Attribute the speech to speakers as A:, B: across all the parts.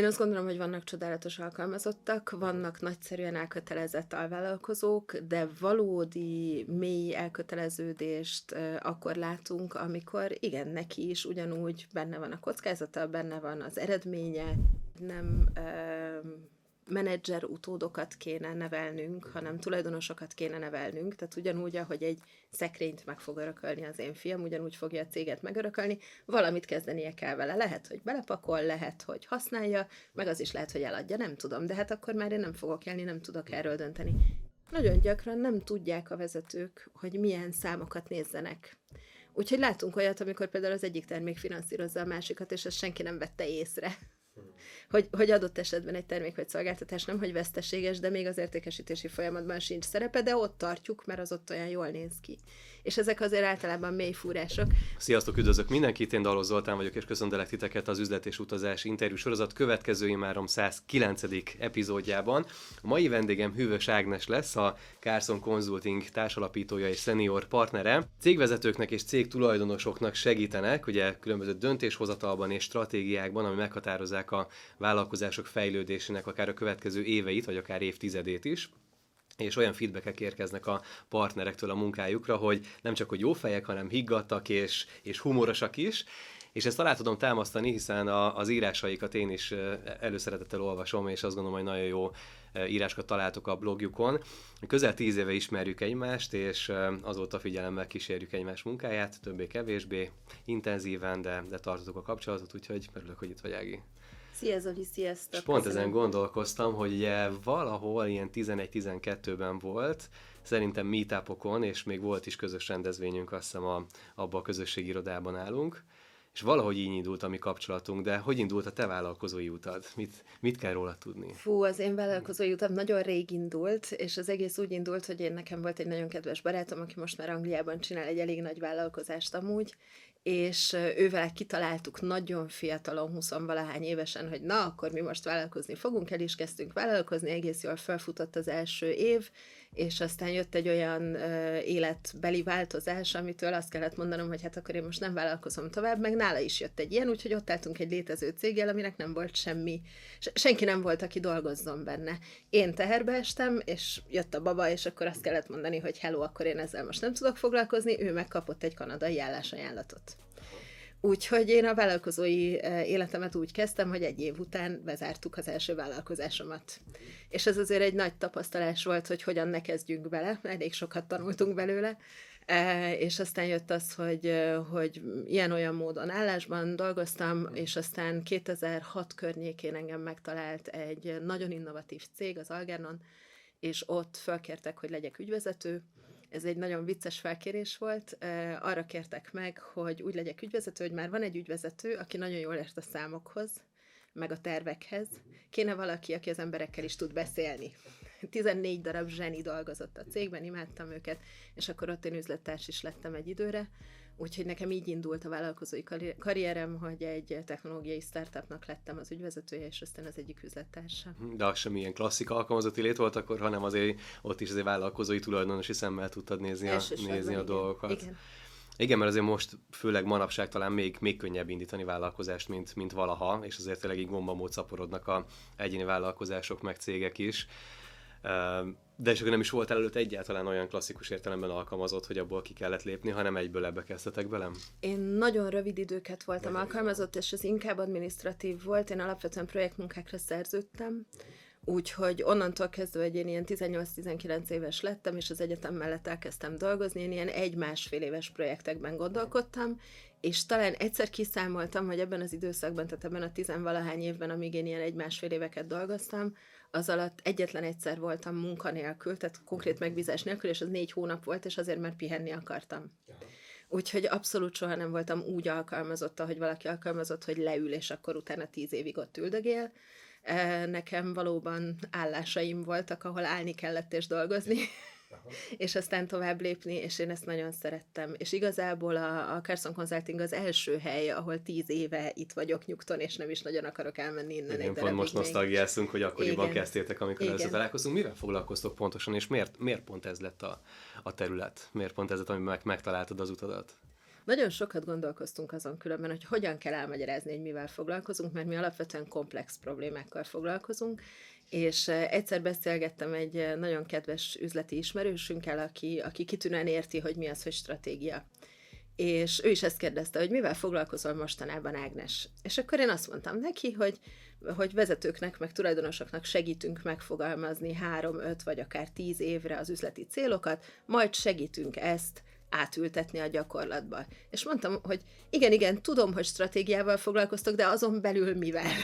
A: Én azt gondolom, hogy vannak csodálatos alkalmazottak, vannak nagyszerűen elkötelezett alvállalkozók, de valódi mély elköteleződést akkor látunk, amikor igen, neki is ugyanúgy benne van a kockázata, benne van az eredménye, nem menedzser utódokat kéne nevelnünk, hanem tulajdonosokat kéne nevelnünk, tehát ugyanúgy, ahogy egy szekrényt meg fog örökölni az én fiam, ugyanúgy fogja a céget megörökölni, valamit kezdenie kell vele. Lehet, hogy belepakol, lehet, hogy használja, meg az is lehet, hogy eladja, nem tudom, de hát akkor már én nem fogok élni, nem tudok erről dönteni. Nagyon gyakran nem tudják a vezetők, hogy milyen számokat nézzenek. Úgyhogy látunk olyat, amikor például az egyik termék finanszírozza a másikat, és ezt senki nem vette észre hogy, hogy adott esetben egy termék vagy szolgáltatás nem, hogy veszteséges, de még az értékesítési folyamatban sincs szerepe, de ott tartjuk, mert az ott olyan jól néz ki. És ezek azért általában mély fúrások.
B: Sziasztok, üdvözlök mindenkit, én Dalos Zoltán vagyok, és köszöntelek titeket az üzlet és utazás interjú sorozat következő imárom 109. epizódjában. A mai vendégem Hűvös Ágnes lesz, a Carson Consulting társalapítója és senior partnere. Cégvezetőknek és cég tulajdonosoknak segítenek, ugye különböző döntéshozatalban és stratégiákban, ami meghatározzák a vállalkozások fejlődésének akár a következő éveit, vagy akár évtizedét is és olyan feedbackek érkeznek a partnerektől a munkájukra, hogy nem csak hogy jó fejek, hanem higgadtak és, és humorosak is, és ezt alá tudom támasztani, hiszen a, az írásaikat én is előszeretettel olvasom, és azt gondolom, hogy nagyon jó írásokat találtok a blogjukon. Közel tíz éve ismerjük egymást, és azóta figyelemmel kísérjük egymás munkáját, többé-kevésbé intenzíven, de, de tartotok a kapcsolatot, úgyhogy örülök, hogy itt vagy, Ági.
A: Szia Zoli, sziasztok!
B: És pont Köszönöm. ezen gondolkoztam, hogy ugye valahol ilyen 11-12-ben volt, szerintem meetupokon, és még volt is közös rendezvényünk, azt hiszem a, abba a közösségirodában állunk, és valahogy így indult a mi kapcsolatunk, de hogy indult a te vállalkozói utad? Mit, mit kell róla tudni?
A: Fú, az én vállalkozói utam nagyon rég indult, és az egész úgy indult, hogy én nekem volt egy nagyon kedves barátom, aki most már Angliában csinál egy elég nagy vállalkozást amúgy, és ővel kitaláltuk nagyon fiatalon, 20 valahány évesen, hogy na, akkor mi most vállalkozni fogunk, el is kezdtünk vállalkozni, egész jól felfutott az első év, és aztán jött egy olyan életbeli változás, amitől azt kellett mondanom, hogy hát akkor én most nem vállalkozom tovább, meg nála is jött egy ilyen, úgyhogy ott álltunk egy létező céggel, aminek nem volt semmi, senki nem volt, aki dolgozzon benne. Én teherbe estem, és jött a baba, és akkor azt kellett mondani, hogy hello, akkor én ezzel most nem tudok foglalkozni, ő megkapott egy kanadai állásajánlatot. Úgyhogy én a vállalkozói eh, életemet úgy kezdtem, hogy egy év után bezártuk az első vállalkozásomat. És ez azért egy nagy tapasztalás volt, hogy hogyan ne kezdjünk bele, elég sokat tanultunk belőle, eh, és aztán jött az, hogy, eh, hogy ilyen-olyan módon állásban dolgoztam, és aztán 2006 környékén engem megtalált egy nagyon innovatív cég, az Algernon, és ott felkértek, hogy legyek ügyvezető, ez egy nagyon vicces felkérés volt. Arra kértek meg, hogy úgy legyek ügyvezető, hogy már van egy ügyvezető, aki nagyon jól ért a számokhoz, meg a tervekhez. Kéne valaki, aki az emberekkel is tud beszélni. 14 darab zseni dolgozott a cégben, imádtam őket, és akkor ott én üzlettárs is lettem egy időre. Úgyhogy nekem így indult a vállalkozói karrierem, hogy egy technológiai startupnak lettem az ügyvezetője, és aztán az egyik üzlettársa.
B: De az sem ilyen klasszik alkalmazotti lét volt akkor, hanem azért ott is azért vállalkozói tulajdonosi szemmel tudtad nézni a, nézni a dolgokat. Igen. Igen, mert azért most főleg manapság talán még, még könnyebb indítani vállalkozást, mint, mint valaha, és azért tényleg így gombamód szaporodnak a egyéni vállalkozások, meg cégek is. De és akkor nem is volt előtt egyáltalán olyan klasszikus értelemben alkalmazott, hogy abból ki kellett lépni, hanem egyből ebbe kezdtetek velem?
A: Én nagyon rövid időket voltam alkalmazott, és ez inkább administratív volt. Én alapvetően projektmunkákra szerződtem, Úgyhogy onnantól kezdve, hogy én ilyen 18-19 éves lettem, és az egyetem mellett elkezdtem dolgozni, én ilyen egy-másfél éves projektekben gondolkodtam, és talán egyszer kiszámoltam, hogy ebben az időszakban, tehát ebben a tizenvalahány évben, amíg én ilyen egy-másfél éveket dolgoztam, az alatt egyetlen egyszer voltam munkanélkül, tehát konkrét megbízás nélkül, és az négy hónap volt, és azért már pihenni akartam. Úgyhogy abszolút soha nem voltam úgy alkalmazott, ahogy valaki alkalmazott, hogy leül, és akkor utána tíz évig ott üldögél. Nekem valóban állásaim voltak, ahol állni kellett és dolgozni. És aztán tovább lépni, és én ezt nagyon szerettem. És igazából a, a Carson Consulting az első hely, ahol tíz éve itt vagyok nyugton, és nem is nagyon akarok elmenni innen.
B: Igen, pont most nosztalgiázunk, hogy akkoriban Igen. kezdtétek, amikor Igen. először találkozunk. Mivel foglalkoztok pontosan, és miért, miért pont ez lett a, a terület? Miért pont ez lett, amiben meg, megtaláltad az utadat?
A: Nagyon sokat gondolkoztunk azon különben, hogy hogyan kell elmagyarázni, hogy mivel foglalkozunk, mert mi alapvetően komplex problémákkal foglalkozunk, és egyszer beszélgettem egy nagyon kedves üzleti ismerősünkkel, aki, aki kitűnően érti, hogy mi az, hogy stratégia. És ő is ezt kérdezte, hogy mivel foglalkozol mostanában, Ágnes? És akkor én azt mondtam neki, hogy, hogy vezetőknek, meg tulajdonosoknak segítünk megfogalmazni három, öt vagy akár tíz évre az üzleti célokat, majd segítünk ezt átültetni a gyakorlatba. És mondtam, hogy igen, igen, tudom, hogy stratégiával foglalkoztok, de azon belül mivel?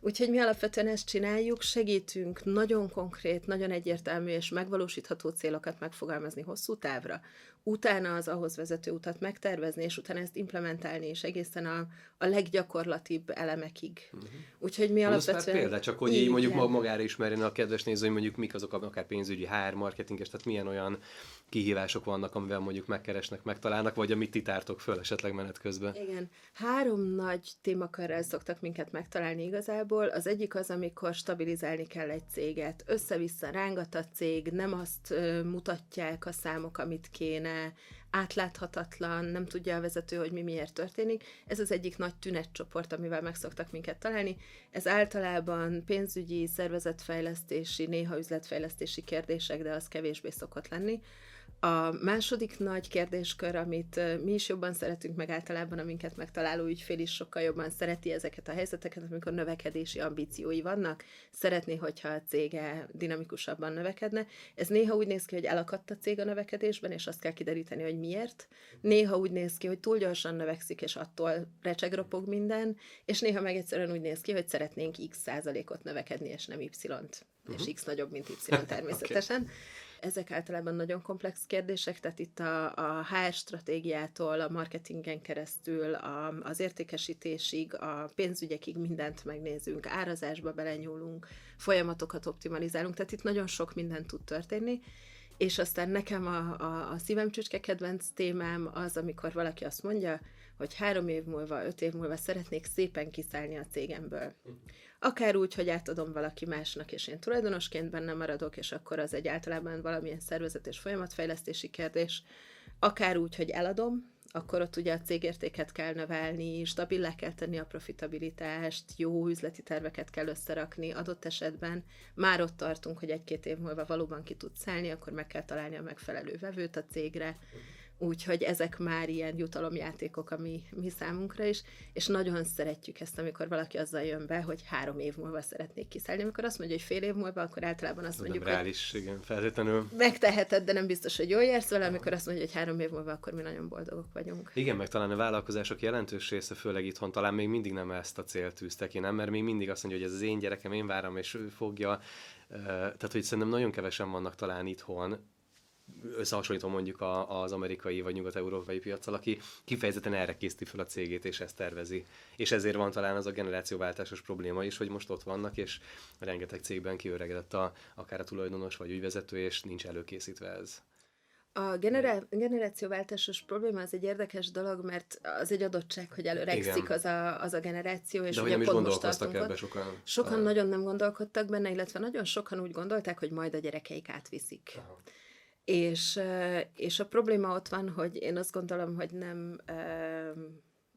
A: Úgyhogy mi alapvetően ezt csináljuk, segítünk nagyon konkrét, nagyon egyértelmű és megvalósítható célokat megfogalmazni hosszú távra, utána az ahhoz vezető utat megtervezni, és utána ezt implementálni, és egészen a, a leggyakorlatibb elemekig. Uh-huh. Úgyhogy mi alapvetően...
B: példa, csak hogy így mondjuk magára ismerjen a kedves néző, hogy mondjuk mik azok, akár pénzügyi, HR, marketinges, tehát milyen olyan kihívások vannak, amivel mondjuk megkeresnek, megtalálnak, vagy amit ti tártok föl esetleg menet közben.
A: Igen. Három nagy témakörrel szoktak minket megtalálni igazából. Az egyik az, amikor stabilizálni kell egy céget. Össze-vissza rángat a cég, nem azt mutatják a számok, amit kéne, átláthatatlan, nem tudja a vezető, hogy mi miért történik. Ez az egyik nagy tünetcsoport, amivel meg szoktak minket találni. Ez általában pénzügyi, szervezetfejlesztési, néha üzletfejlesztési kérdések, de az kevésbé szokott lenni. A második nagy kérdéskör, amit mi is jobban szeretünk, meg általában a minket megtaláló ügyfél is sokkal jobban szereti ezeket a helyzeteket, amikor növekedési ambíciói vannak, szeretné, hogyha a cége dinamikusabban növekedne. Ez néha úgy néz ki, hogy elakadt a cég a növekedésben, és azt kell kideríteni, hogy miért. Néha úgy néz ki, hogy túl gyorsan növekszik, és attól recsegropog minden, és néha meg egyszerűen úgy néz ki, hogy szeretnénk x százalékot növekedni, és nem y-t, uh-huh. és x nagyobb, mint y természetesen. okay ezek általában nagyon komplex kérdések, tehát itt a, a HR stratégiától, a marketingen keresztül, a, az értékesítésig, a pénzügyekig mindent megnézünk, árazásba belenyúlunk, folyamatokat optimalizálunk, tehát itt nagyon sok minden tud történni, és aztán nekem a, a, a szívem csücske kedvenc témám az, amikor valaki azt mondja, hogy három év múlva, öt év múlva szeretnék szépen kiszállni a cégemből. Akár úgy, hogy átadom valaki másnak, és én tulajdonosként benne maradok, és akkor az egy általában valamilyen szervezet és folyamatfejlesztési kérdés. Akár úgy, hogy eladom, akkor ott ugye a cégértéket kell növelni, stabilá kell tenni a profitabilitást, jó üzleti terveket kell összerakni, adott esetben már ott tartunk, hogy egy-két év múlva valóban ki tud szállni, akkor meg kell találni a megfelelő vevőt a cégre, Úgyhogy ezek már ilyen jutalomjátékok a mi, mi számunkra is, és nagyon szeretjük ezt, amikor valaki azzal jön be, hogy három év múlva szeretnék kiszállni. Amikor azt mondja, hogy fél év múlva, akkor általában azt mondjuk,
B: nem reális, hogy igen, feltétlenül.
A: Megteheted, de nem biztos, hogy jól jársz vele, amikor azt mondja, hogy három év múlva, akkor mi nagyon boldogok vagyunk.
B: Igen, meg talán a vállalkozások jelentős része, főleg itthon, talán még mindig nem ezt a célt tűzte ki, nem? Mert még mindig azt mondja, hogy ez az én gyerekem, én várom, és ő fogja. Tehát, hogy szerintem nagyon kevesen vannak talán itthon, összehasonlítva mondjuk a, az amerikai vagy nyugat-európai piacsal, aki kifejezetten erre készíti fel a cégét, és ezt tervezi. És ezért van talán az a generációváltásos probléma is, hogy most ott vannak, és rengeteg cégben kiöregedett a, akár a tulajdonos vagy ügyvezető, és nincs előkészítve ez.
A: A generá- generációváltásos probléma az egy érdekes dolog, mert az egy adottság, hogy előregszik az a, az a generáció, és
B: De
A: ugye
B: pont most gondolkoztak ebbe
A: sokan? Sokan talán. nagyon nem gondolkodtak benne, illetve nagyon sokan úgy gondolták, hogy majd a gyerekeik átviszik. Aha. És, és a probléma ott van, hogy én azt gondolom, hogy nem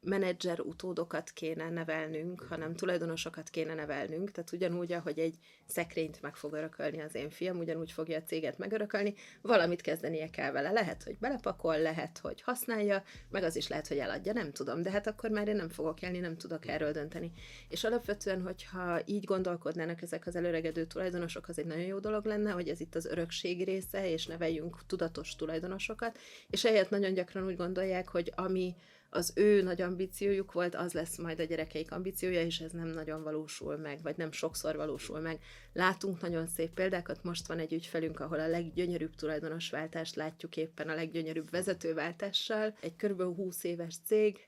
A: menedzser utódokat kéne nevelnünk, hanem tulajdonosokat kéne nevelnünk, tehát ugyanúgy, ahogy egy szekrényt meg fog örökölni az én fiam, ugyanúgy fogja a céget megörökölni, valamit kezdenie kell vele. Lehet, hogy belepakol, lehet, hogy használja, meg az is lehet, hogy eladja, nem tudom, de hát akkor már én nem fogok élni, nem tudok erről dönteni. És alapvetően, hogyha így gondolkodnának ezek az előregedő tulajdonosok, az egy nagyon jó dolog lenne, hogy ez itt az örökség része, és neveljünk tudatos tulajdonosokat, és ehelyett nagyon gyakran úgy gondolják, hogy ami az ő nagy ambíciójuk volt, az lesz majd a gyerekeik ambíciója, és ez nem nagyon valósul meg, vagy nem sokszor valósul meg. Látunk nagyon szép példákat, most van egy ügyfelünk, ahol a leggyönyörűbb tulajdonosváltást látjuk éppen a leggyönyörűbb vezetőváltással. Egy kb. 20 éves cég,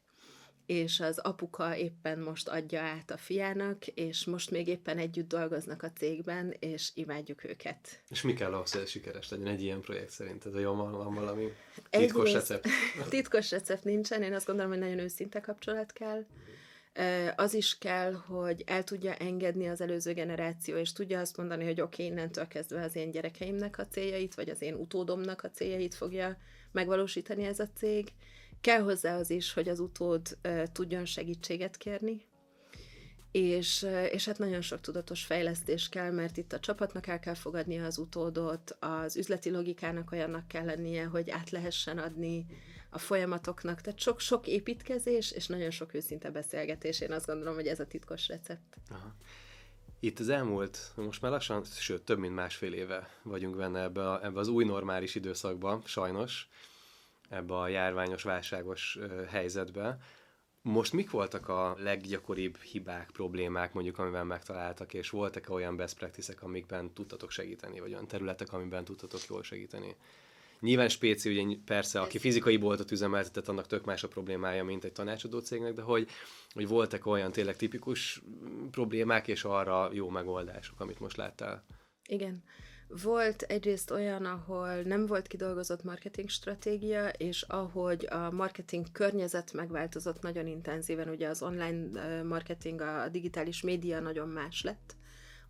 A: és az apuka éppen most adja át a fiának, és most még éppen együtt dolgoznak a cégben, és imádjuk őket.
B: És mi kell ahhoz, hogy sikeres legyen egy ilyen projekt szerinted? Hogy van, van valami titkos Egyrészt, recept?
A: titkos recept nincsen, én azt gondolom, hogy nagyon őszinte kapcsolat kell. Az is kell, hogy el tudja engedni az előző generáció, és tudja azt mondani, hogy oké, okay, innentől kezdve az én gyerekeimnek a céljait, vagy az én utódomnak a céljait fogja megvalósítani ez a cég, Kell hozzá az is, hogy az utód tudjon segítséget kérni, és, és hát nagyon sok tudatos fejlesztés kell, mert itt a csapatnak el kell fogadnia az utódot, az üzleti logikának olyannak kell lennie, hogy át lehessen adni a folyamatoknak, tehát sok-sok építkezés, és nagyon sok őszinte beszélgetés. Én azt gondolom, hogy ez a titkos recept. Aha.
B: Itt az elmúlt, most már lassan, sőt, több mint másfél éve vagyunk benne ebbe, a, ebbe az új normális időszakba, sajnos, ebbe a járványos, válságos helyzetbe. Most mik voltak a leggyakoribb hibák, problémák, mondjuk, amiben megtaláltak, és voltak-e olyan best practices amikben tudtatok segíteni, vagy olyan területek, amiben tudtatok jól segíteni? Nyilván spéci, ugye persze, aki fizikai boltot üzemeltetett, annak tök más a problémája, mint egy tanácsadó cégnek, de hogy, hogy voltak olyan tényleg tipikus problémák, és arra jó megoldások, amit most láttál?
A: Igen. Volt egyrészt olyan, ahol nem volt kidolgozott marketing stratégia, és ahogy a marketing környezet megváltozott nagyon intenzíven, ugye az online marketing, a digitális média nagyon más lett,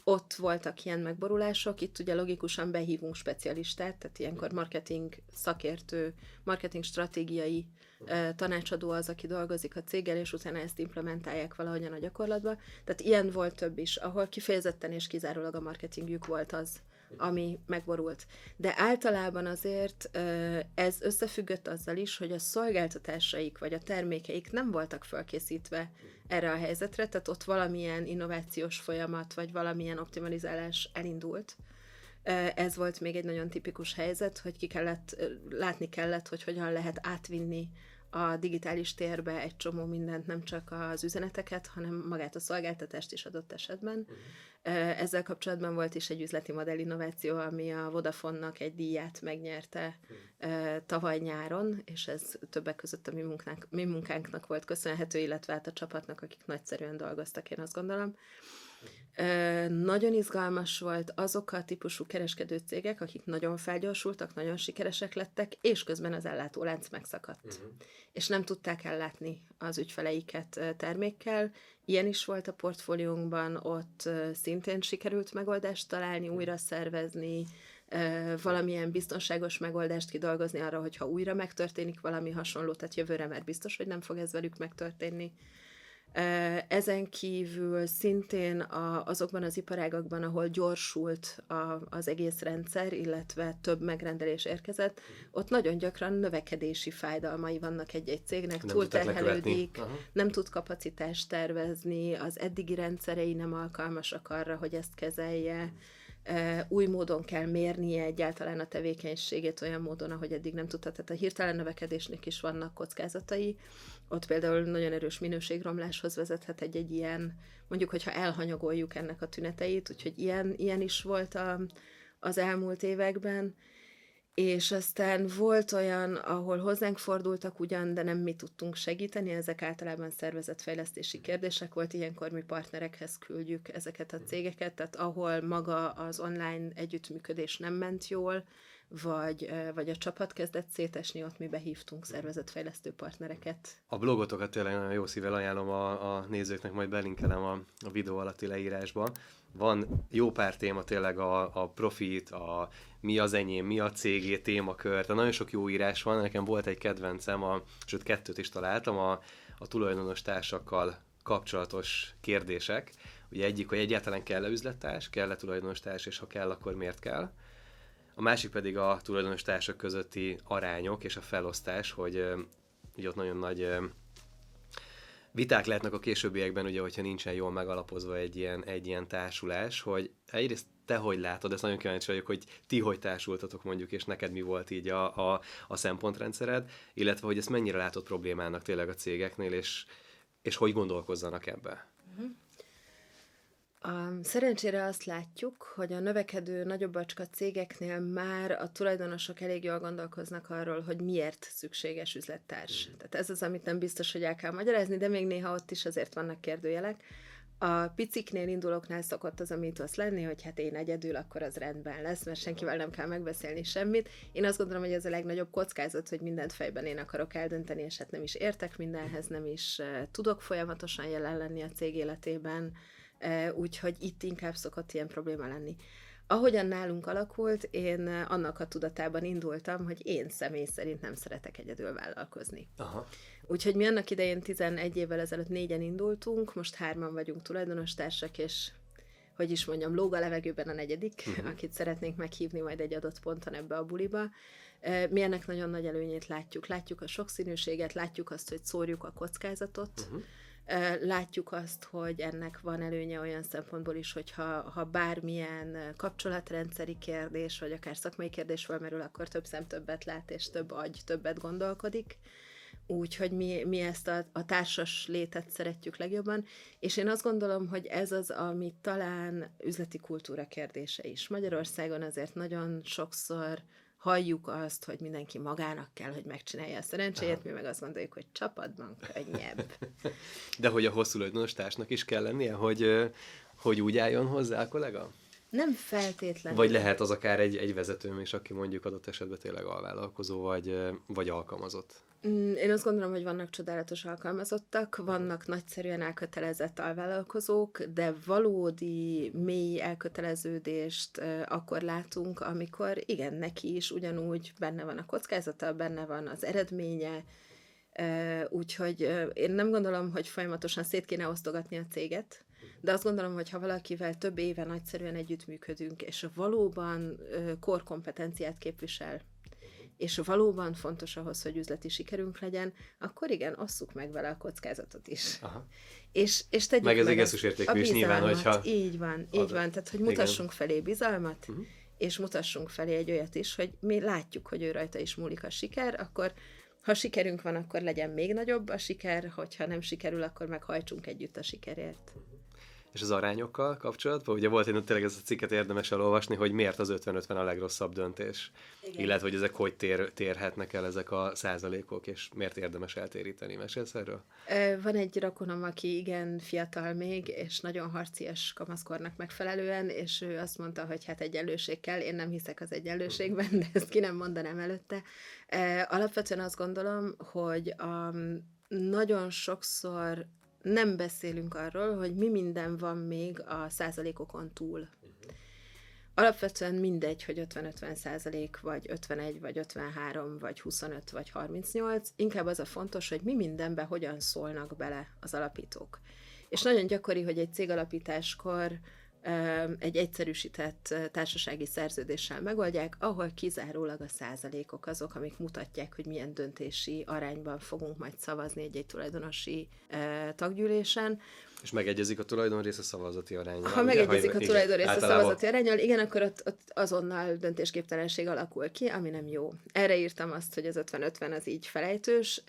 A: ott voltak ilyen megborulások, itt ugye logikusan behívunk specialistát, tehát ilyenkor marketing szakértő, marketing stratégiai tanácsadó az, aki dolgozik a céggel, és utána ezt implementálják valahogyan a gyakorlatba. Tehát ilyen volt több is, ahol kifejezetten és kizárólag a marketingjük volt az, ami megborult. De általában azért ez összefüggött azzal is, hogy a szolgáltatásaik vagy a termékeik nem voltak fölkészítve erre a helyzetre, tehát ott valamilyen innovációs folyamat vagy valamilyen optimalizálás elindult. Ez volt még egy nagyon tipikus helyzet, hogy ki kellett, látni kellett, hogy hogyan lehet átvinni a digitális térbe egy csomó mindent, nem csak az üzeneteket, hanem magát a szolgáltatást is adott esetben. Uh-huh. Ezzel kapcsolatban volt is egy üzleti modell innováció, ami a Vodafone-nak egy díját megnyerte uh-huh. tavaly nyáron, és ez többek között a mi, munkánk, mi munkánknak volt köszönhető, illetve hát a csapatnak, akik nagyszerűen dolgoztak, én azt gondolom. Nagyon izgalmas volt azok a típusú kereskedő cégek, akik nagyon felgyorsultak, nagyon sikeresek lettek, és közben az ellátólánc megszakadt. Uh-huh. És nem tudták ellátni az ügyfeleiket termékkel. Ilyen is volt a portfóliónkban, ott szintén sikerült megoldást találni, uh-huh. újra szervezni, valamilyen biztonságos megoldást kidolgozni arra, hogyha újra megtörténik valami hasonló, tehát jövőre már biztos, hogy nem fog ez velük megtörténni. Ezen kívül szintén a, azokban az iparágakban, ahol gyorsult a, az egész rendszer, illetve több megrendelés érkezett, ott nagyon gyakran növekedési fájdalmai vannak egy-egy cégnek, túlterhelődik, nem tud kapacitást tervezni, az eddigi rendszerei nem alkalmasak arra, hogy ezt kezelje, új módon kell mérnie egyáltalán a tevékenységét olyan módon, ahogy eddig nem tudta. Tehát a hirtelen növekedésnek is vannak kockázatai. Ott például nagyon erős minőségromláshoz vezethet egy-egy ilyen, mondjuk, hogyha elhanyagoljuk ennek a tüneteit, úgyhogy ilyen, ilyen is volt a, az elmúlt években. És aztán volt olyan, ahol hozzánk fordultak ugyan, de nem mi tudtunk segíteni, ezek általában szervezetfejlesztési kérdések volt, ilyenkor mi partnerekhez küldjük ezeket a cégeket, tehát ahol maga az online együttműködés nem ment jól, vagy, vagy a csapat kezdett szétesni, ott mi behívtunk szervezetfejlesztő partnereket.
B: A blogotokat tényleg nagyon jó szívvel ajánlom a, a nézőknek, majd belinkelem a, a videó alatti leírásban. Van jó pár téma tényleg a, a profit, a mi az enyém, mi a cégé témakör, tehát nagyon sok jó írás van, nekem volt egy kedvencem, a, sőt kettőt is találtam, a, a tulajdonos társakkal kapcsolatos kérdések. Ugye egyik, hogy egyáltalán kell-e üzlettárs, kell-e tulajdonos társ, és ha kell, akkor miért kell. A másik pedig a tulajdonos társak közötti arányok és a felosztás, hogy ugye ott nagyon nagy viták lehetnek a későbbiekben, ugye, hogyha nincsen jól megalapozva egy ilyen, egy ilyen társulás, hogy egyrészt te hogy látod, ezt nagyon kíváncsi vagyok, hogy ti hogy társultatok mondjuk, és neked mi volt így a, a, a szempontrendszered, illetve hogy ezt mennyire látod problémának tényleg a cégeknél, és, és hogy gondolkozzanak ebbe. Uh-huh.
A: Szerencsére azt látjuk, hogy a növekedő nagyobb bacska cégeknél már a tulajdonosok elég jól gondolkoznak arról, hogy miért szükséges üzlettárs. Mm. Tehát ez az, amit nem biztos, hogy el kell magyarázni, de még néha ott is azért vannak kérdőjelek. A piciknél indulóknál szokott az a mítosz lenni, hogy hát én egyedül, akkor az rendben lesz, mert senkivel nem kell megbeszélni semmit. Én azt gondolom, hogy ez a legnagyobb kockázat, hogy mindent fejben én akarok eldönteni, és hát nem is értek mindenhez, nem is uh, tudok folyamatosan jelen lenni a cég életében, úgyhogy itt inkább szokott ilyen probléma lenni. ahogyan nálunk alakult, én annak a tudatában indultam, hogy én személy szerint nem szeretek egyedül vállalkozni. Aha. Úgyhogy mi annak idején 11 évvel ezelőtt négyen indultunk, most hárman vagyunk tulajdonos társak, és hogy is mondjam, lóg a levegőben a negyedik, uh-huh. akit szeretnénk meghívni majd egy adott ponton ebbe a buliba. Mi ennek nagyon nagy előnyét látjuk. Látjuk a sokszínűséget, látjuk azt, hogy szórjuk a kockázatot, uh-huh Látjuk azt, hogy ennek van előnye olyan szempontból is, hogy ha, ha bármilyen kapcsolatrendszeri kérdés, vagy akár szakmai kérdés felmerül, akkor több szem többet lát, és több agy többet gondolkodik. Úgyhogy mi, mi ezt a, a társas létet szeretjük legjobban, és én azt gondolom, hogy ez az, ami talán üzleti kultúra kérdése is. Magyarországon azért nagyon sokszor halljuk azt, hogy mindenki magának kell, hogy megcsinálja a szerencséjét, Aha. mi meg azt gondoljuk, hogy csapatban könnyebb.
B: De hogy a hosszú társnak is kell lennie, hogy, hogy úgy álljon hozzá a kollega?
A: Nem feltétlenül.
B: Vagy lehet az akár egy, egy vezetőm is, aki mondjuk adott esetben tényleg alvállalkozó, vagy, vagy alkalmazott.
A: Mm, én azt gondolom, hogy vannak csodálatos alkalmazottak, vannak nagyszerűen elkötelezett alvállalkozók, de valódi mély elköteleződést akkor látunk, amikor igen, neki is ugyanúgy benne van a kockázata, benne van az eredménye, úgyhogy én nem gondolom, hogy folyamatosan szét kéne osztogatni a céget, de azt gondolom, hogy ha valakivel több éve nagyszerűen együttműködünk, és valóban korkompetenciát képvisel, és valóban fontos ahhoz, hogy üzleti sikerünk legyen, akkor igen, osszuk meg vele a kockázatot is. Aha. És, és tegyük
B: meg ez egész értékű is nyilván, hogyha...
A: Így van, így van. Tehát, hogy mutassunk igen. felé bizalmat, uh-huh. és mutassunk felé egy olyat is, hogy mi látjuk, hogy ő rajta is múlik a siker, akkor ha sikerünk van, akkor legyen még nagyobb a siker, hogyha nem sikerül, akkor meghajtsunk együtt a sikerért.
B: És az arányokkal kapcsolatban. Ugye volt egy tényleg ez a cikket érdemes elolvasni, hogy miért az 50-50 a legrosszabb döntés. Igen. Illetve, hogy ezek hogy tér, térhetnek el ezek a százalékok, és miért érdemes eltéríteni. Mesélsz erről?
A: Van egy rakonom, aki igen fiatal még, és nagyon harcias kamaszkornak megfelelően, és ő azt mondta, hogy hát egyenlőség kell, én nem hiszek az egyenlőségben, de ezt ki nem mondanám előtte. Alapvetően azt gondolom, hogy a, nagyon sokszor nem beszélünk arról, hogy mi minden van még a százalékokon túl. Alapvetően mindegy, hogy 50-50 százalék, vagy 51, vagy 53, vagy 25, vagy 38. Inkább az a fontos, hogy mi mindenbe hogyan szólnak bele az alapítók. És nagyon gyakori, hogy egy cégalapításkor egy egyszerűsített társasági szerződéssel megoldják, ahol kizárólag a százalékok azok, amik mutatják, hogy milyen döntési arányban fogunk majd szavazni egy-egy tulajdonosi taggyűlésen.
B: És megegyezik a tulajdonrész a szavazati arányal.
A: Ha megegyezik a tulajdonrész a szavazati arányal, igen, akkor ott, ott azonnal döntésképtelenség alakul ki, ami nem jó. Erre írtam azt, hogy az 50-50 az így felejtős,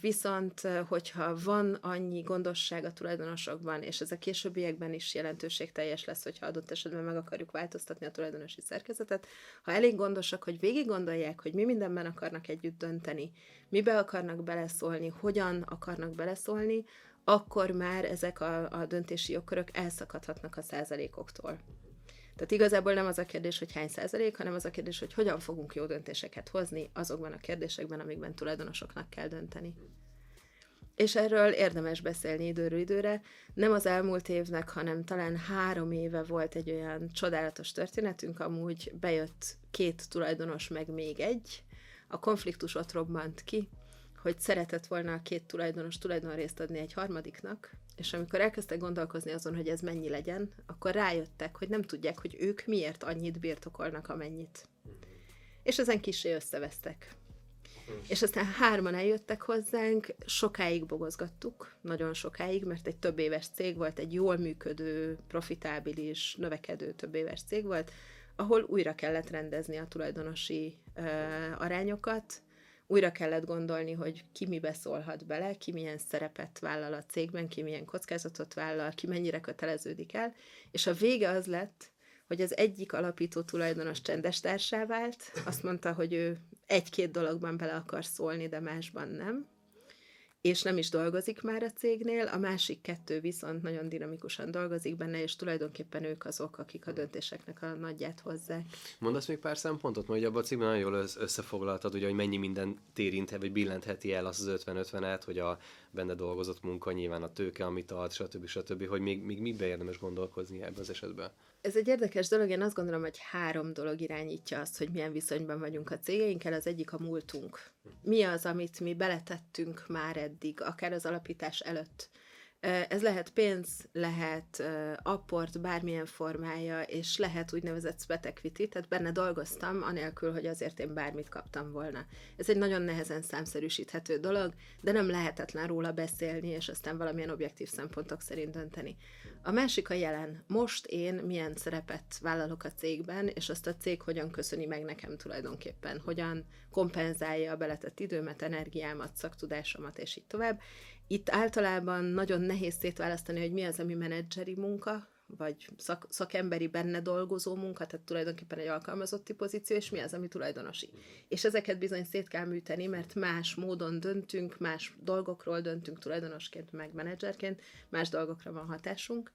A: viszont hogyha van annyi gondosság a tulajdonosokban, és ez a későbbiekben is jelentőségteljes lesz, hogyha adott esetben meg akarjuk változtatni a tulajdonosi szerkezetet, ha elég gondosak, hogy végig gondolják, hogy mi mindenben akarnak együtt dönteni, mibe akarnak beleszólni, hogyan akarnak beleszólni, akkor már ezek a, a döntési jogkörök elszakadhatnak a százalékoktól. Tehát igazából nem az a kérdés, hogy hány százalék, hanem az a kérdés, hogy hogyan fogunk jó döntéseket hozni azokban a kérdésekben, amikben tulajdonosoknak kell dönteni. És erről érdemes beszélni időről időre. Nem az elmúlt évnek, hanem talán három éve volt egy olyan csodálatos történetünk, amúgy bejött két tulajdonos, meg még egy. A konfliktus ott robbant ki, hogy szeretett volna a két tulajdonos tulajdonrészt adni egy harmadiknak, és amikor elkezdtek gondolkozni azon, hogy ez mennyi legyen, akkor rájöttek, hogy nem tudják, hogy ők miért annyit birtokolnak, amennyit. És ezen kisé összevesztek. És aztán hárman eljöttek hozzánk, sokáig bogozgattuk, nagyon sokáig, mert egy több éves cég volt, egy jól működő, profitábilis, növekedő több éves cég volt, ahol újra kellett rendezni a tulajdonosi uh, arányokat, újra kellett gondolni, hogy ki mibe szólhat bele, ki milyen szerepet vállal a cégben, ki milyen kockázatot vállal, ki mennyire köteleződik el, és a vége az lett, hogy az egyik alapító tulajdonos csendes társá vált, azt mondta, hogy ő egy-két dologban bele akar szólni, de másban nem, és nem is dolgozik már a cégnél, a másik kettő viszont nagyon dinamikusan dolgozik benne, és tulajdonképpen ők azok, akik a döntéseknek a nagyját hozzák.
B: Mondasz még pár szempontot, mert abban a cikkben nagyon jól összefoglaltad, ugye, hogy mennyi minden érinthet, vagy billentheti el az az 50-50-et, hogy a benne dolgozott munka, nyilván a tőke, amit ad, stb. stb., hogy még, még mibe érdemes gondolkozni ebben az esetben?
A: Ez egy érdekes dolog, én azt gondolom, hogy három dolog irányítja azt, hogy milyen viszonyban vagyunk a cégeinkkel. Az egyik a múltunk. Mi az, amit mi beletettünk már eddig, akár az alapítás előtt ez lehet pénz, lehet apport, bármilyen formája, és lehet úgynevezett sweat equity, tehát benne dolgoztam, anélkül, hogy azért én bármit kaptam volna. Ez egy nagyon nehezen számszerűsíthető dolog, de nem lehetetlen róla beszélni, és aztán valamilyen objektív szempontok szerint dönteni. A másik a jelen. Most én milyen szerepet vállalok a cégben, és azt a cég hogyan köszöni meg nekem tulajdonképpen, hogyan kompenzálja a beletett időmet, energiámat, szaktudásomat, és így tovább. Itt általában nagyon nehéz szétválasztani, hogy mi az, ami menedzseri munka, vagy szak, szakemberi benne dolgozó munka, tehát tulajdonképpen egy alkalmazotti pozíció, és mi az, ami tulajdonosi. És ezeket bizony szét kell műteni, mert más módon döntünk, más dolgokról döntünk tulajdonosként, meg menedzserként, más dolgokra van hatásunk.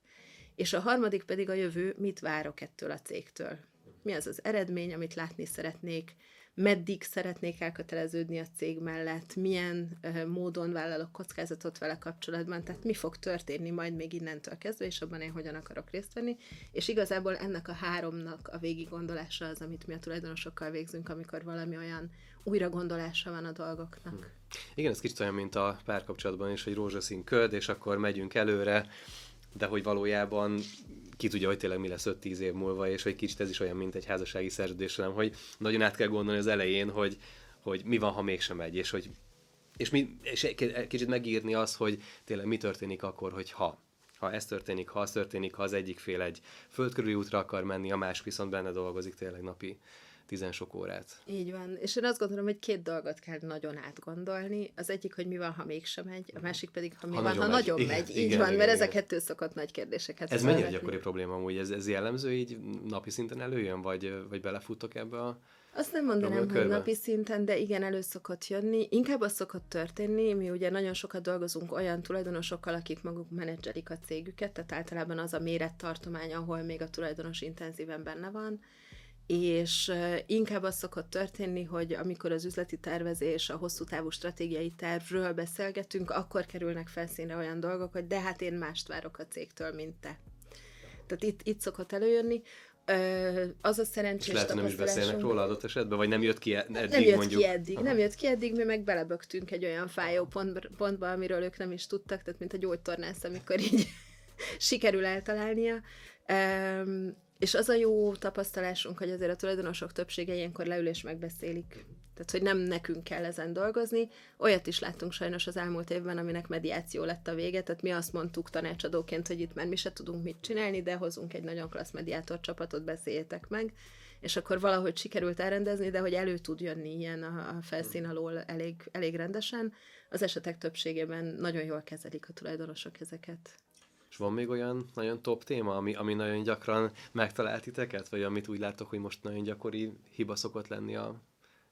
A: És a harmadik pedig a jövő, mit várok ettől a cégtől. Mi az az eredmény, amit látni szeretnék, meddig szeretnék elköteleződni a cég mellett, milyen módon vállalok kockázatot vele kapcsolatban, tehát mi fog történni majd még innentől kezdve, és abban én hogyan akarok részt venni, és igazából ennek a háromnak a végig gondolása az, amit mi a tulajdonosokkal végzünk, amikor valami olyan újra gondolása van a dolgoknak. Hmm.
B: Igen, ez kicsit olyan, mint a párkapcsolatban is, hogy rózsaszín köd, és akkor megyünk előre, de hogy valójában ki tudja, hogy tényleg mi lesz 5-10 év múlva, és hogy kicsit ez is olyan, mint egy házassági szerződés, hanem hogy nagyon át kell gondolni az elején, hogy, hogy mi van, ha mégsem megy, és hogy és, mi, és kicsit megírni azt, hogy tényleg mi történik akkor, hogy ha. Ha ez történik, ha az történik, ha az egyik fél egy földkörüli útra akar menni, a másik viszont benne dolgozik tényleg napi tizen sok órát.
A: Így van. És én azt gondolom, hogy két dolgot kell nagyon átgondolni. Az egyik, hogy mi van, ha mégsem megy, a másik pedig, ha mi ha van, nagyon ha megy. nagyon igen, megy. Így igen, van, igen, mert igen. ezek kettő szokott nagy kérdéseket
B: Ez mennyire gyakori probléma amúgy? Ez, ez jellemző így napi szinten előjön, vagy, vagy belefuttok ebbe a
A: azt nem mondanám, hogy napi szinten, de igen, elő szokott jönni. Inkább az szokott történni, mi ugye nagyon sokat dolgozunk olyan tulajdonosokkal, akik maguk menedzselik a cégüket, tehát általában az a mérettartomány, ahol még a tulajdonos intenzíven benne van, és inkább az szokott történni, hogy amikor az üzleti tervezés, a hosszú távú stratégiai tervről beszélgetünk, akkor kerülnek felszínre olyan dolgok, hogy de hát én mást várok a cégtől, mint te. Tehát itt, itt szokott előjönni. az a szerencsés És
B: lehet, hogy nem is beszélnek róla adott esetben, vagy nem jött ki eddig,
A: nem jött mondjuk. ki eddig, Aha. nem jött ki eddig, mi meg belebögtünk egy olyan fájó pont, pontba, amiről ők nem is tudtak, tehát mint a gyógytornász, amikor így sikerül eltalálnia. És az a jó tapasztalásunk, hogy azért a tulajdonosok többsége ilyenkor leül és megbeszélik. Tehát, hogy nem nekünk kell ezen dolgozni. Olyat is láttunk sajnos az elmúlt évben, aminek mediáció lett a vége, tehát mi azt mondtuk tanácsadóként, hogy itt már mi se tudunk mit csinálni, de hozunk egy nagyon klassz mediátor csapatot, beszéljétek meg. És akkor valahogy sikerült elrendezni, de hogy elő tud jönni ilyen a, felszín alól elég, elég rendesen. Az esetek többségében nagyon jól kezelik a tulajdonosok ezeket.
B: És van még olyan nagyon top téma, ami, ami nagyon gyakran megtalált titeket, vagy amit úgy látok, hogy most nagyon gyakori hiba szokott lenni a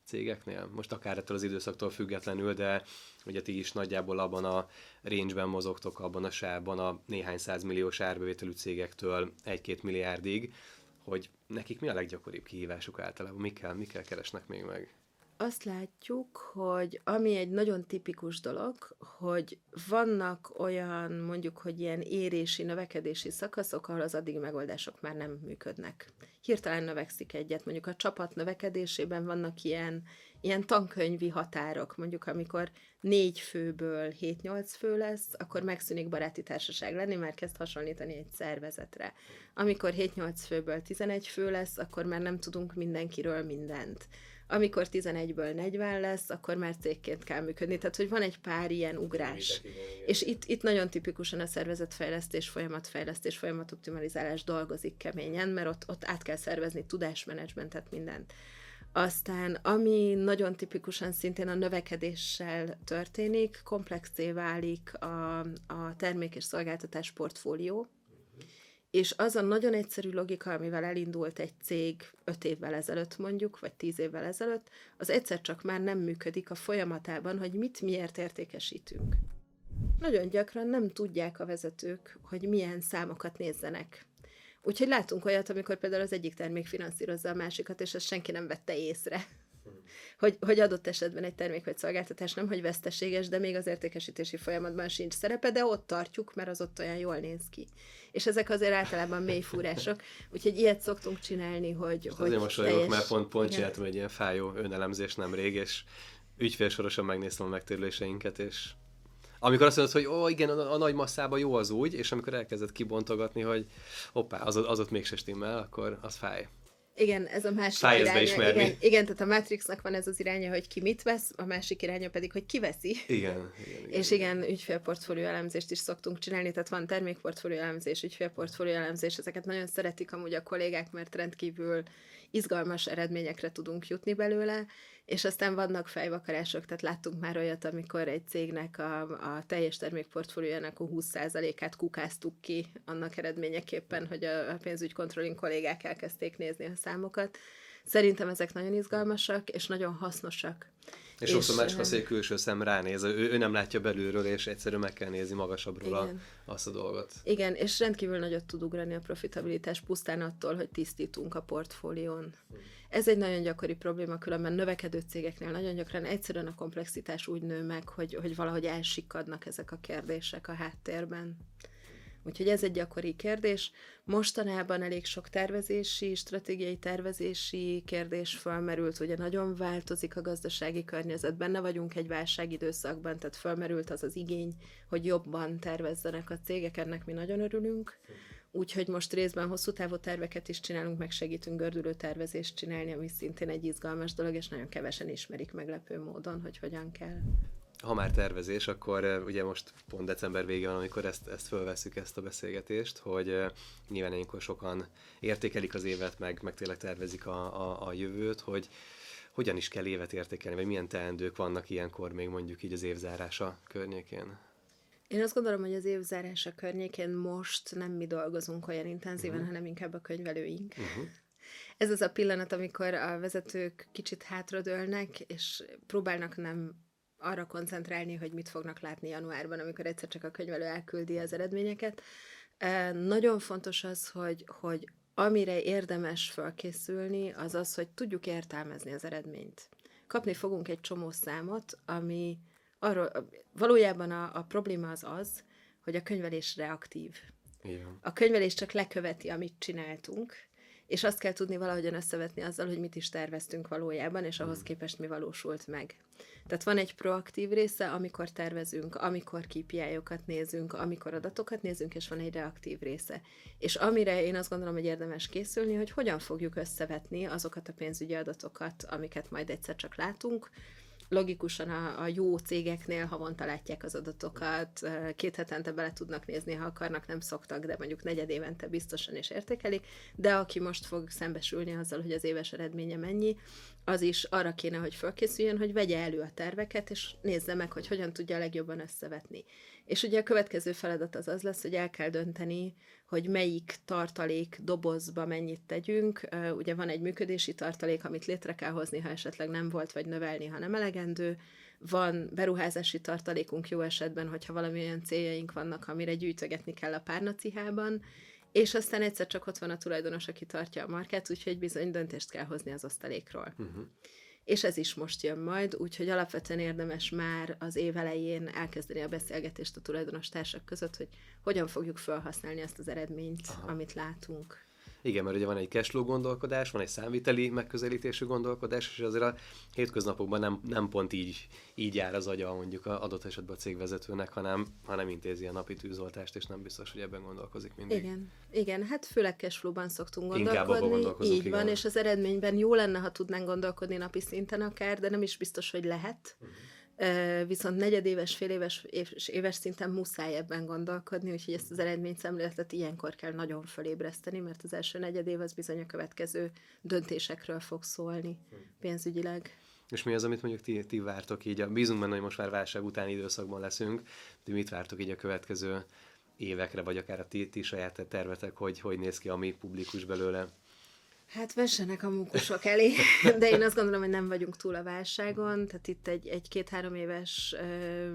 B: cégeknél? Most akár ettől az időszaktól függetlenül, de ugye ti is nagyjából abban a range-ben mozogtok, abban a sávban a néhány százmilliós árbevételű cégektől egy-két milliárdig, hogy nekik mi a leggyakoribb kihívásuk általában, mikkel, mikkel keresnek még meg?
A: Azt látjuk, hogy ami egy nagyon tipikus dolog, hogy vannak olyan mondjuk, hogy ilyen érési, növekedési szakaszok, ahol az addig megoldások már nem működnek. Hirtelen növekszik egyet, mondjuk a csapat növekedésében vannak ilyen, ilyen tankönyvi határok, mondjuk amikor négy főből 7-8 fő lesz, akkor megszűnik baráti társaság lenni, mert kezd hasonlítani egy szervezetre. Amikor 7-8 főből 11 fő lesz, akkor már nem tudunk mindenkiről mindent amikor 11-ből 40 lesz, akkor már cégként kell működni. Tehát, hogy van egy pár ilyen ugrás. És itt, itt nagyon tipikusan a szervezetfejlesztés, folyamatfejlesztés, folyamatoptimalizálás dolgozik keményen, mert ott, ott át kell szervezni tudásmenedzsmentet, mindent. Aztán, ami nagyon tipikusan szintén a növekedéssel történik, komplexé válik a, a termék és szolgáltatás portfólió, és az a nagyon egyszerű logika, amivel elindult egy cég öt évvel ezelőtt mondjuk, vagy tíz évvel ezelőtt, az egyszer csak már nem működik a folyamatában, hogy mit miért értékesítünk. Nagyon gyakran nem tudják a vezetők, hogy milyen számokat nézzenek. Úgyhogy látunk olyat, amikor például az egyik termék finanszírozza a másikat, és ezt senki nem vette észre hogy, hogy adott esetben egy termék vagy szolgáltatás nem, hogy veszteséges, de még az értékesítési folyamatban sincs szerepe, de ott tartjuk, mert az ott olyan jól néz ki. És ezek azért általában mély fúrások, úgyhogy ilyet szoktunk csinálni, hogy...
B: Most hogy azért mosolyogok, teljes... mert pont, pont csináltam egy ilyen fájó önelemzés nemrég, és ügyfélsorosan megnéztem a megtérüléseinket, és amikor azt mondod, hogy ó, igen, a, a nagy masszában jó az úgy, és amikor elkezdett kibontogatni, hogy hoppá, az, az ott mégse stimmel, akkor az fáj.
A: Igen, ez a másik iránya. Igen, igen, tehát a Matrixnak van ez az iránya, hogy ki mit vesz, a másik iránya pedig, hogy ki veszi.
B: Igen, igen, igen
A: És igen, ügyfélportfólió elemzést is szoktunk csinálni, tehát van termékportfólió elemzés, ügyfélportfólió elemzés, ezeket nagyon szeretik amúgy a kollégák, mert rendkívül izgalmas eredményekre tudunk jutni belőle, és aztán vannak fejvakarások, tehát láttunk már olyat, amikor egy cégnek a, a teljes termékportfóliójának a 20%-át kukáztuk ki annak eredményeképpen, hogy a, pénzügykontrolling kollégák elkezdték nézni a számokat. Szerintem ezek nagyon izgalmasak, és nagyon hasznosak.
B: És, és sokszor egy külső szem ránéz, ő, ő nem látja belülről, és egyszerűen meg kell nézni magasabbról a, azt a dolgot.
A: Igen, és rendkívül nagyot tud ugrani a profitabilitás pusztán attól, hogy tisztítunk a portfólión. Ez egy nagyon gyakori probléma, különben növekedő cégeknél nagyon gyakran egyszerűen a komplexitás úgy nő meg, hogy, hogy valahogy elsikadnak ezek a kérdések a háttérben. Úgyhogy ez egy gyakori kérdés. Mostanában elég sok tervezési, stratégiai tervezési kérdés felmerült, ugye nagyon változik a gazdasági környezet, benne vagyunk egy válságidőszakban, tehát felmerült az az igény, hogy jobban tervezzenek a cégek, ennek mi nagyon örülünk. Úgyhogy most részben hosszú távú terveket is csinálunk, meg segítünk gördülő tervezést csinálni, ami szintén egy izgalmas dolog, és nagyon kevesen ismerik meglepő módon, hogy hogyan kell
B: ha már tervezés, akkor ugye most pont december vége van, amikor ezt, ezt fölveszük, ezt a beszélgetést, hogy nyilván ilyenkor sokan értékelik az évet, meg, meg tényleg tervezik a, a, a jövőt, hogy hogyan is kell évet értékelni, vagy milyen teendők vannak ilyenkor még mondjuk így az évzárása környékén?
A: Én azt gondolom, hogy az évzárása környékén most nem mi dolgozunk olyan intenzíven, uh-huh. hanem inkább a könyvelőink. Uh-huh. Ez az a pillanat, amikor a vezetők kicsit hátradőlnek, és próbálnak nem arra koncentrálni, hogy mit fognak látni januárban, amikor egyszer csak a könyvelő elküldi az eredményeket. Nagyon fontos az, hogy, hogy amire érdemes felkészülni, az az, hogy tudjuk értelmezni az eredményt. Kapni fogunk egy csomó számot, ami arról, valójában a, a probléma az az, hogy a könyvelés reaktív.
B: Igen.
A: A könyvelés csak leköveti, amit csináltunk, és azt kell tudni valahogyan összevetni azzal, hogy mit is terveztünk valójában, és ahhoz hmm. képest mi valósult meg. Tehát van egy proaktív része, amikor tervezünk, amikor KPI-okat nézünk, amikor adatokat nézünk, és van egy reaktív része. És amire én azt gondolom, hogy érdemes készülni, hogy hogyan fogjuk összevetni azokat a pénzügyi adatokat, amiket majd egyszer csak látunk, logikusan a, a jó cégeknél havonta látják az adatokat, két hetente bele tudnak nézni, ha akarnak, nem szoktak, de mondjuk negyed évente biztosan is értékelik, de aki most fog szembesülni azzal, hogy az éves eredménye mennyi, az is arra kéne, hogy fölkészüljön, hogy vegye elő a terveket, és nézze meg, hogy hogyan tudja legjobban összevetni. És ugye a következő feladat az az lesz, hogy el kell dönteni, hogy melyik tartalék dobozba mennyit tegyünk. Ugye van egy működési tartalék, amit létre kell hozni, ha esetleg nem volt, vagy növelni, ha nem elegendő. Van beruházási tartalékunk jó esetben, hogyha valamilyen céljaink vannak, amire gyűjtögetni kell a párnacihában, és aztán egyszer csak ott van a tulajdonos, aki tartja a markát, úgyhogy bizony döntést kell hozni az osztalékról. Uh-huh és ez is most jön majd, úgyhogy alapvetően érdemes már az év elején elkezdeni a beszélgetést a tulajdonos társak között, hogy hogyan fogjuk felhasználni ezt az eredményt, Aha. amit látunk.
B: Igen, mert ugye van egy cashflow gondolkodás, van egy számviteli megközelítésű gondolkodás, és azért a hétköznapokban nem, nem pont így, így jár az agya mondjuk a adott esetben a cégvezetőnek, hanem, hanem intézi a napi tűzoltást, és nem biztos, hogy ebben gondolkozik mindig.
A: Igen, igen hát főleg cashflow-ban szoktunk gondolkodni. Így igen. van, és az eredményben jó lenne, ha tudnánk gondolkodni napi szinten akár, de nem is biztos, hogy lehet. Uh-huh viszont negyedéves, féléves és éves szinten muszáj ebben gondolkodni, úgyhogy ezt az eredményszemléletet ilyenkor kell nagyon fölébreszteni, mert az első negyedév az bizony a következő döntésekről fog szólni pénzügyileg.
B: És mi az, amit mondjuk ti, ti vártok így? Bízunk benne, hogy most már válság utáni időszakban leszünk, de mit vártok így a következő évekre, vagy akár a ti, ti saját tervetek, hogy hogy néz ki, ami publikus belőle?
A: Hát vessenek a munkusok elé, de én azt gondolom, hogy nem vagyunk túl a válságon, tehát itt egy, egy két-három éves ö,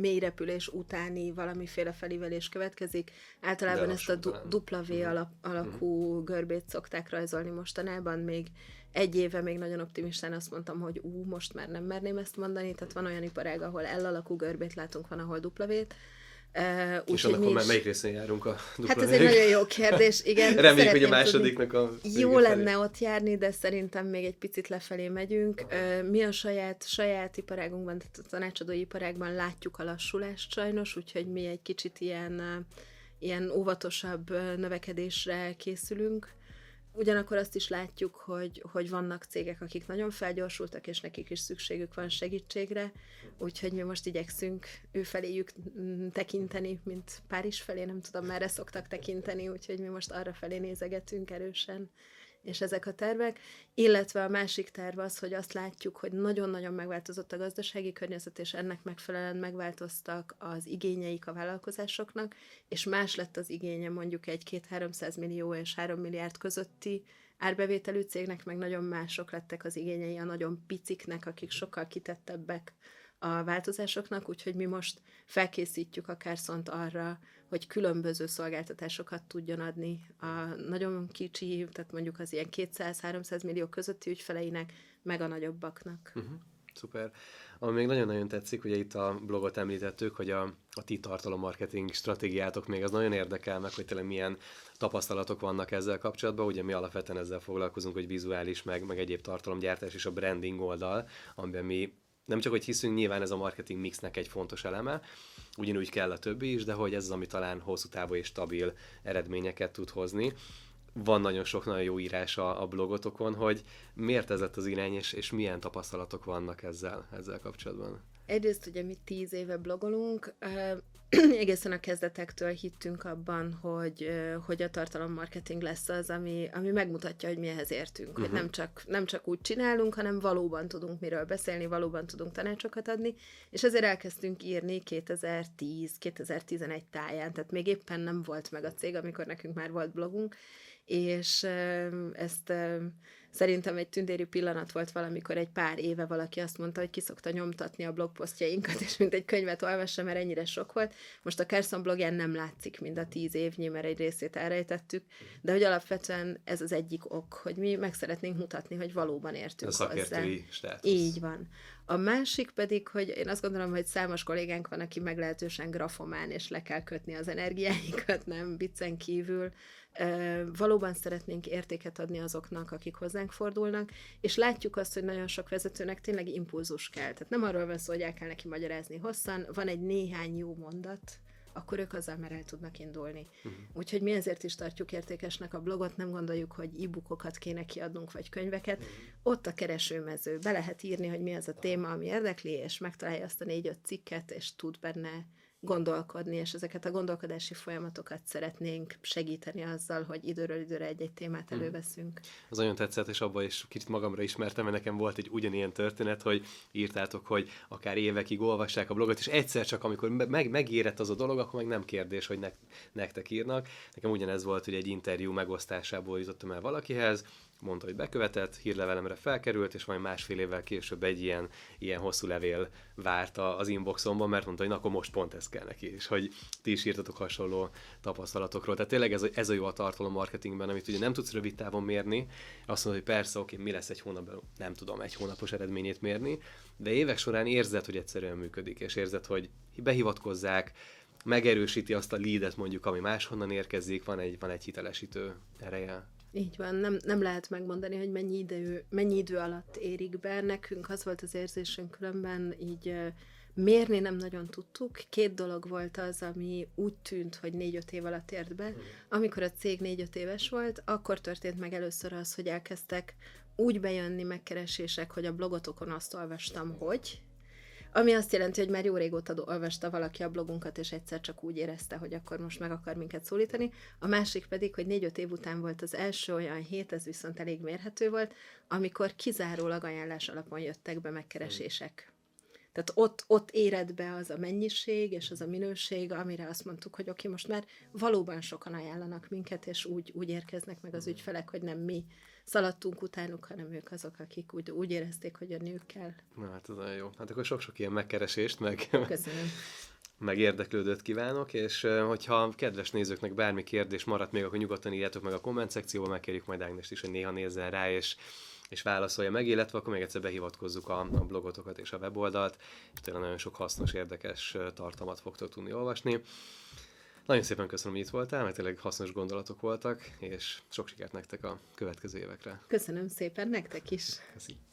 A: mélyrepülés utáni valamiféle felívelés következik. Általában ezt a du- dupla V mhm. alap, alakú uh-huh. görbét szokták rajzolni mostanában, még egy éve még nagyon optimistán azt mondtam, hogy ú, most már nem merném ezt mondani, tehát van olyan iparág, ahol L alakú görbét látunk, van, ahol dupla V-t,
B: Uh, és annak is... melyik részén járunk a
A: dupla Hát ez egy nagyon jó kérdés, igen.
B: Reméljük, hogy a másodiknak a...
A: Jó felé. lenne ott járni, de szerintem még egy picit lefelé megyünk. Uh, mi a saját, saját iparágunkban, tehát a tanácsadói iparágban látjuk a lassulást sajnos, úgyhogy mi egy kicsit ilyen, ilyen óvatosabb növekedésre készülünk. Ugyanakkor azt is látjuk, hogy, hogy vannak cégek, akik nagyon felgyorsultak, és nekik is szükségük van segítségre, úgyhogy mi most igyekszünk ő feléjük tekinteni, mint Párizs felé, nem tudom, merre szoktak tekinteni, úgyhogy mi most arra felé nézegetünk erősen és ezek a tervek, illetve a másik terv az, hogy azt látjuk, hogy nagyon-nagyon megváltozott a gazdasági környezet, és ennek megfelelően megváltoztak az igényeik a vállalkozásoknak, és más lett az igénye mondjuk egy két 300 millió és 3 milliárd közötti árbevételű cégnek, meg nagyon mások lettek az igényei a nagyon piciknek, akik sokkal kitettebbek a változásoknak, úgyhogy mi most felkészítjük a Carson arra, hogy különböző szolgáltatásokat tudjon adni a nagyon kicsi, tehát mondjuk az ilyen 200-300 millió közötti ügyfeleinek, meg a nagyobbaknak. Uh-huh.
B: Szuper. Ami még nagyon-nagyon tetszik, ugye itt a blogot említettük, hogy a, a ti tartalommarketing stratégiátok még az nagyon érdekel meg, hogy tényleg milyen tapasztalatok vannak ezzel kapcsolatban. Ugye mi alapvetően ezzel foglalkozunk, hogy vizuális, meg, meg egyéb tartalomgyártás és a branding oldal, amiben mi nem csak, hogy hiszünk, nyilván ez a marketing mixnek egy fontos eleme, ugyanúgy kell a többi is, de hogy ez az, ami talán hosszú távú és stabil eredményeket tud hozni. Van nagyon sok nagyon jó írás a, a blogotokon, hogy miért ez lett az irány, és, és milyen tapasztalatok vannak ezzel, ezzel kapcsolatban.
A: Egyrészt ugye mi tíz éve blogolunk, egészen a kezdetektől hittünk abban, hogy, hogy a tartalommarketing lesz az, ami, ami megmutatja, hogy mi ehhez értünk. Uh-huh. Hogy mhm. nem csak, nem csak úgy csinálunk, hanem valóban tudunk miről beszélni, valóban tudunk tanácsokat adni, és ezért elkezdtünk írni 2010-2011 táján, tehát még éppen nem volt meg a cég, amikor nekünk már volt blogunk, és ezt Szerintem egy tündéri pillanat volt valamikor egy pár éve valaki azt mondta, hogy kiszokta nyomtatni a blogposztjainkat, és mint egy könyvet olvassa, mert ennyire sok volt. Most a Carson blogján nem látszik mind a tíz évnyi, mert egy részét elrejtettük, de hogy alapvetően ez az egyik ok, hogy mi meg szeretnénk mutatni, hogy valóban értünk
B: a hozzá. Státusz.
A: Így van. A másik pedig, hogy én azt gondolom, hogy számos kollégánk van, aki meglehetősen grafomán, és le kell kötni az energiáikat, nem viccen kívül valóban szeretnénk értéket adni azoknak, akik hozzánk fordulnak, és látjuk azt, hogy nagyon sok vezetőnek tényleg impulzus kell. Tehát nem arról van szó, hogy el kell neki magyarázni hosszan, van egy néhány jó mondat, akkor ők azzal már el tudnak indulni. Uh-huh. Úgyhogy mi ezért is tartjuk értékesnek a blogot, nem gondoljuk, hogy e-bookokat kéne kiadnunk, vagy könyveket. Uh-huh. Ott a keresőmező, be lehet írni, hogy mi az a téma, ami érdekli, és megtalálja azt a négy-öt cikket, és tud benne gondolkodni, és ezeket a gondolkodási folyamatokat szeretnénk segíteni azzal, hogy időről időre egy-egy témát mhm. előveszünk.
B: Az nagyon tetszett, és abban is kicsit magamra ismertem, mert nekem volt egy ugyanilyen történet, hogy írtátok, hogy akár évekig olvassák a blogot, és egyszer csak, amikor meg, megérett az a dolog, akkor meg nem kérdés, hogy ne, nektek írnak. Nekem ugyanez volt, hogy egy interjú megosztásából jutottam el valakihez, mondta, hogy bekövetett, hírlevelemre felkerült, és majd másfél évvel később egy ilyen, ilyen hosszú levél várt az inboxomban, mert mondta, hogy na, akkor most pont ez kell neki, és hogy ti is írtatok hasonló tapasztalatokról. Tehát tényleg ez a, ez a jó a tartalom marketingben, amit ugye nem tudsz rövid távon mérni, azt mondod, hogy persze, oké, mi lesz egy hónapban, nem tudom, egy hónapos eredményét mérni, de évek során érzed, hogy egyszerűen működik, és érzed, hogy behivatkozzák, megerősíti azt a leadet mondjuk, ami máshonnan érkezik, van egy, van egy hitelesítő ereje.
A: Így van, nem, nem lehet megmondani, hogy mennyi idő, mennyi idő alatt érik be. Nekünk az volt az érzésünk különben, így mérni nem nagyon tudtuk. Két dolog volt az, ami úgy tűnt, hogy négy-öt év alatt ért be. Amikor a cég négy-öt éves volt, akkor történt meg először az, hogy elkezdtek úgy bejönni megkeresések, hogy a blogotokon azt olvastam, hogy, ami azt jelenti, hogy már jó régóta olvasta valaki a blogunkat, és egyszer csak úgy érezte, hogy akkor most meg akar minket szólítani. A másik pedig, hogy négy-öt év után volt az első olyan hét, ez viszont elég mérhető volt, amikor kizárólag ajánlás alapon jöttek be megkeresések. Tehát ott, ott éred be az a mennyiség és az a minőség, amire azt mondtuk, hogy oké, most már valóban sokan ajánlanak minket, és úgy, úgy érkeznek meg az ügyfelek, hogy nem mi szaladtunk utánuk, hanem ők azok, akik úgy, úgy érezték, hogy jönniük kell.
B: Na hát ez nagyon jó. Hát akkor sok-sok ilyen megkeresést, meg,
A: Köszönöm.
B: meg érdeklődőt kívánok, és hogyha kedves nézőknek bármi kérdés maradt még, akkor nyugodtan írjátok meg a komment szekcióba, megkérjük majd Ágnest is, hogy néha nézzen rá, és és válaszolja meg, illetve akkor még egyszer behivatkozzuk a, a blogotokat és a weboldalt, és tényleg nagyon sok hasznos, érdekes tartalmat fogtok tudni olvasni. Nagyon szépen köszönöm, hogy itt voltál, mert tényleg hasznos gondolatok voltak, és sok sikert nektek a következő évekre.
A: Köszönöm szépen, nektek is.
B: Köszönöm.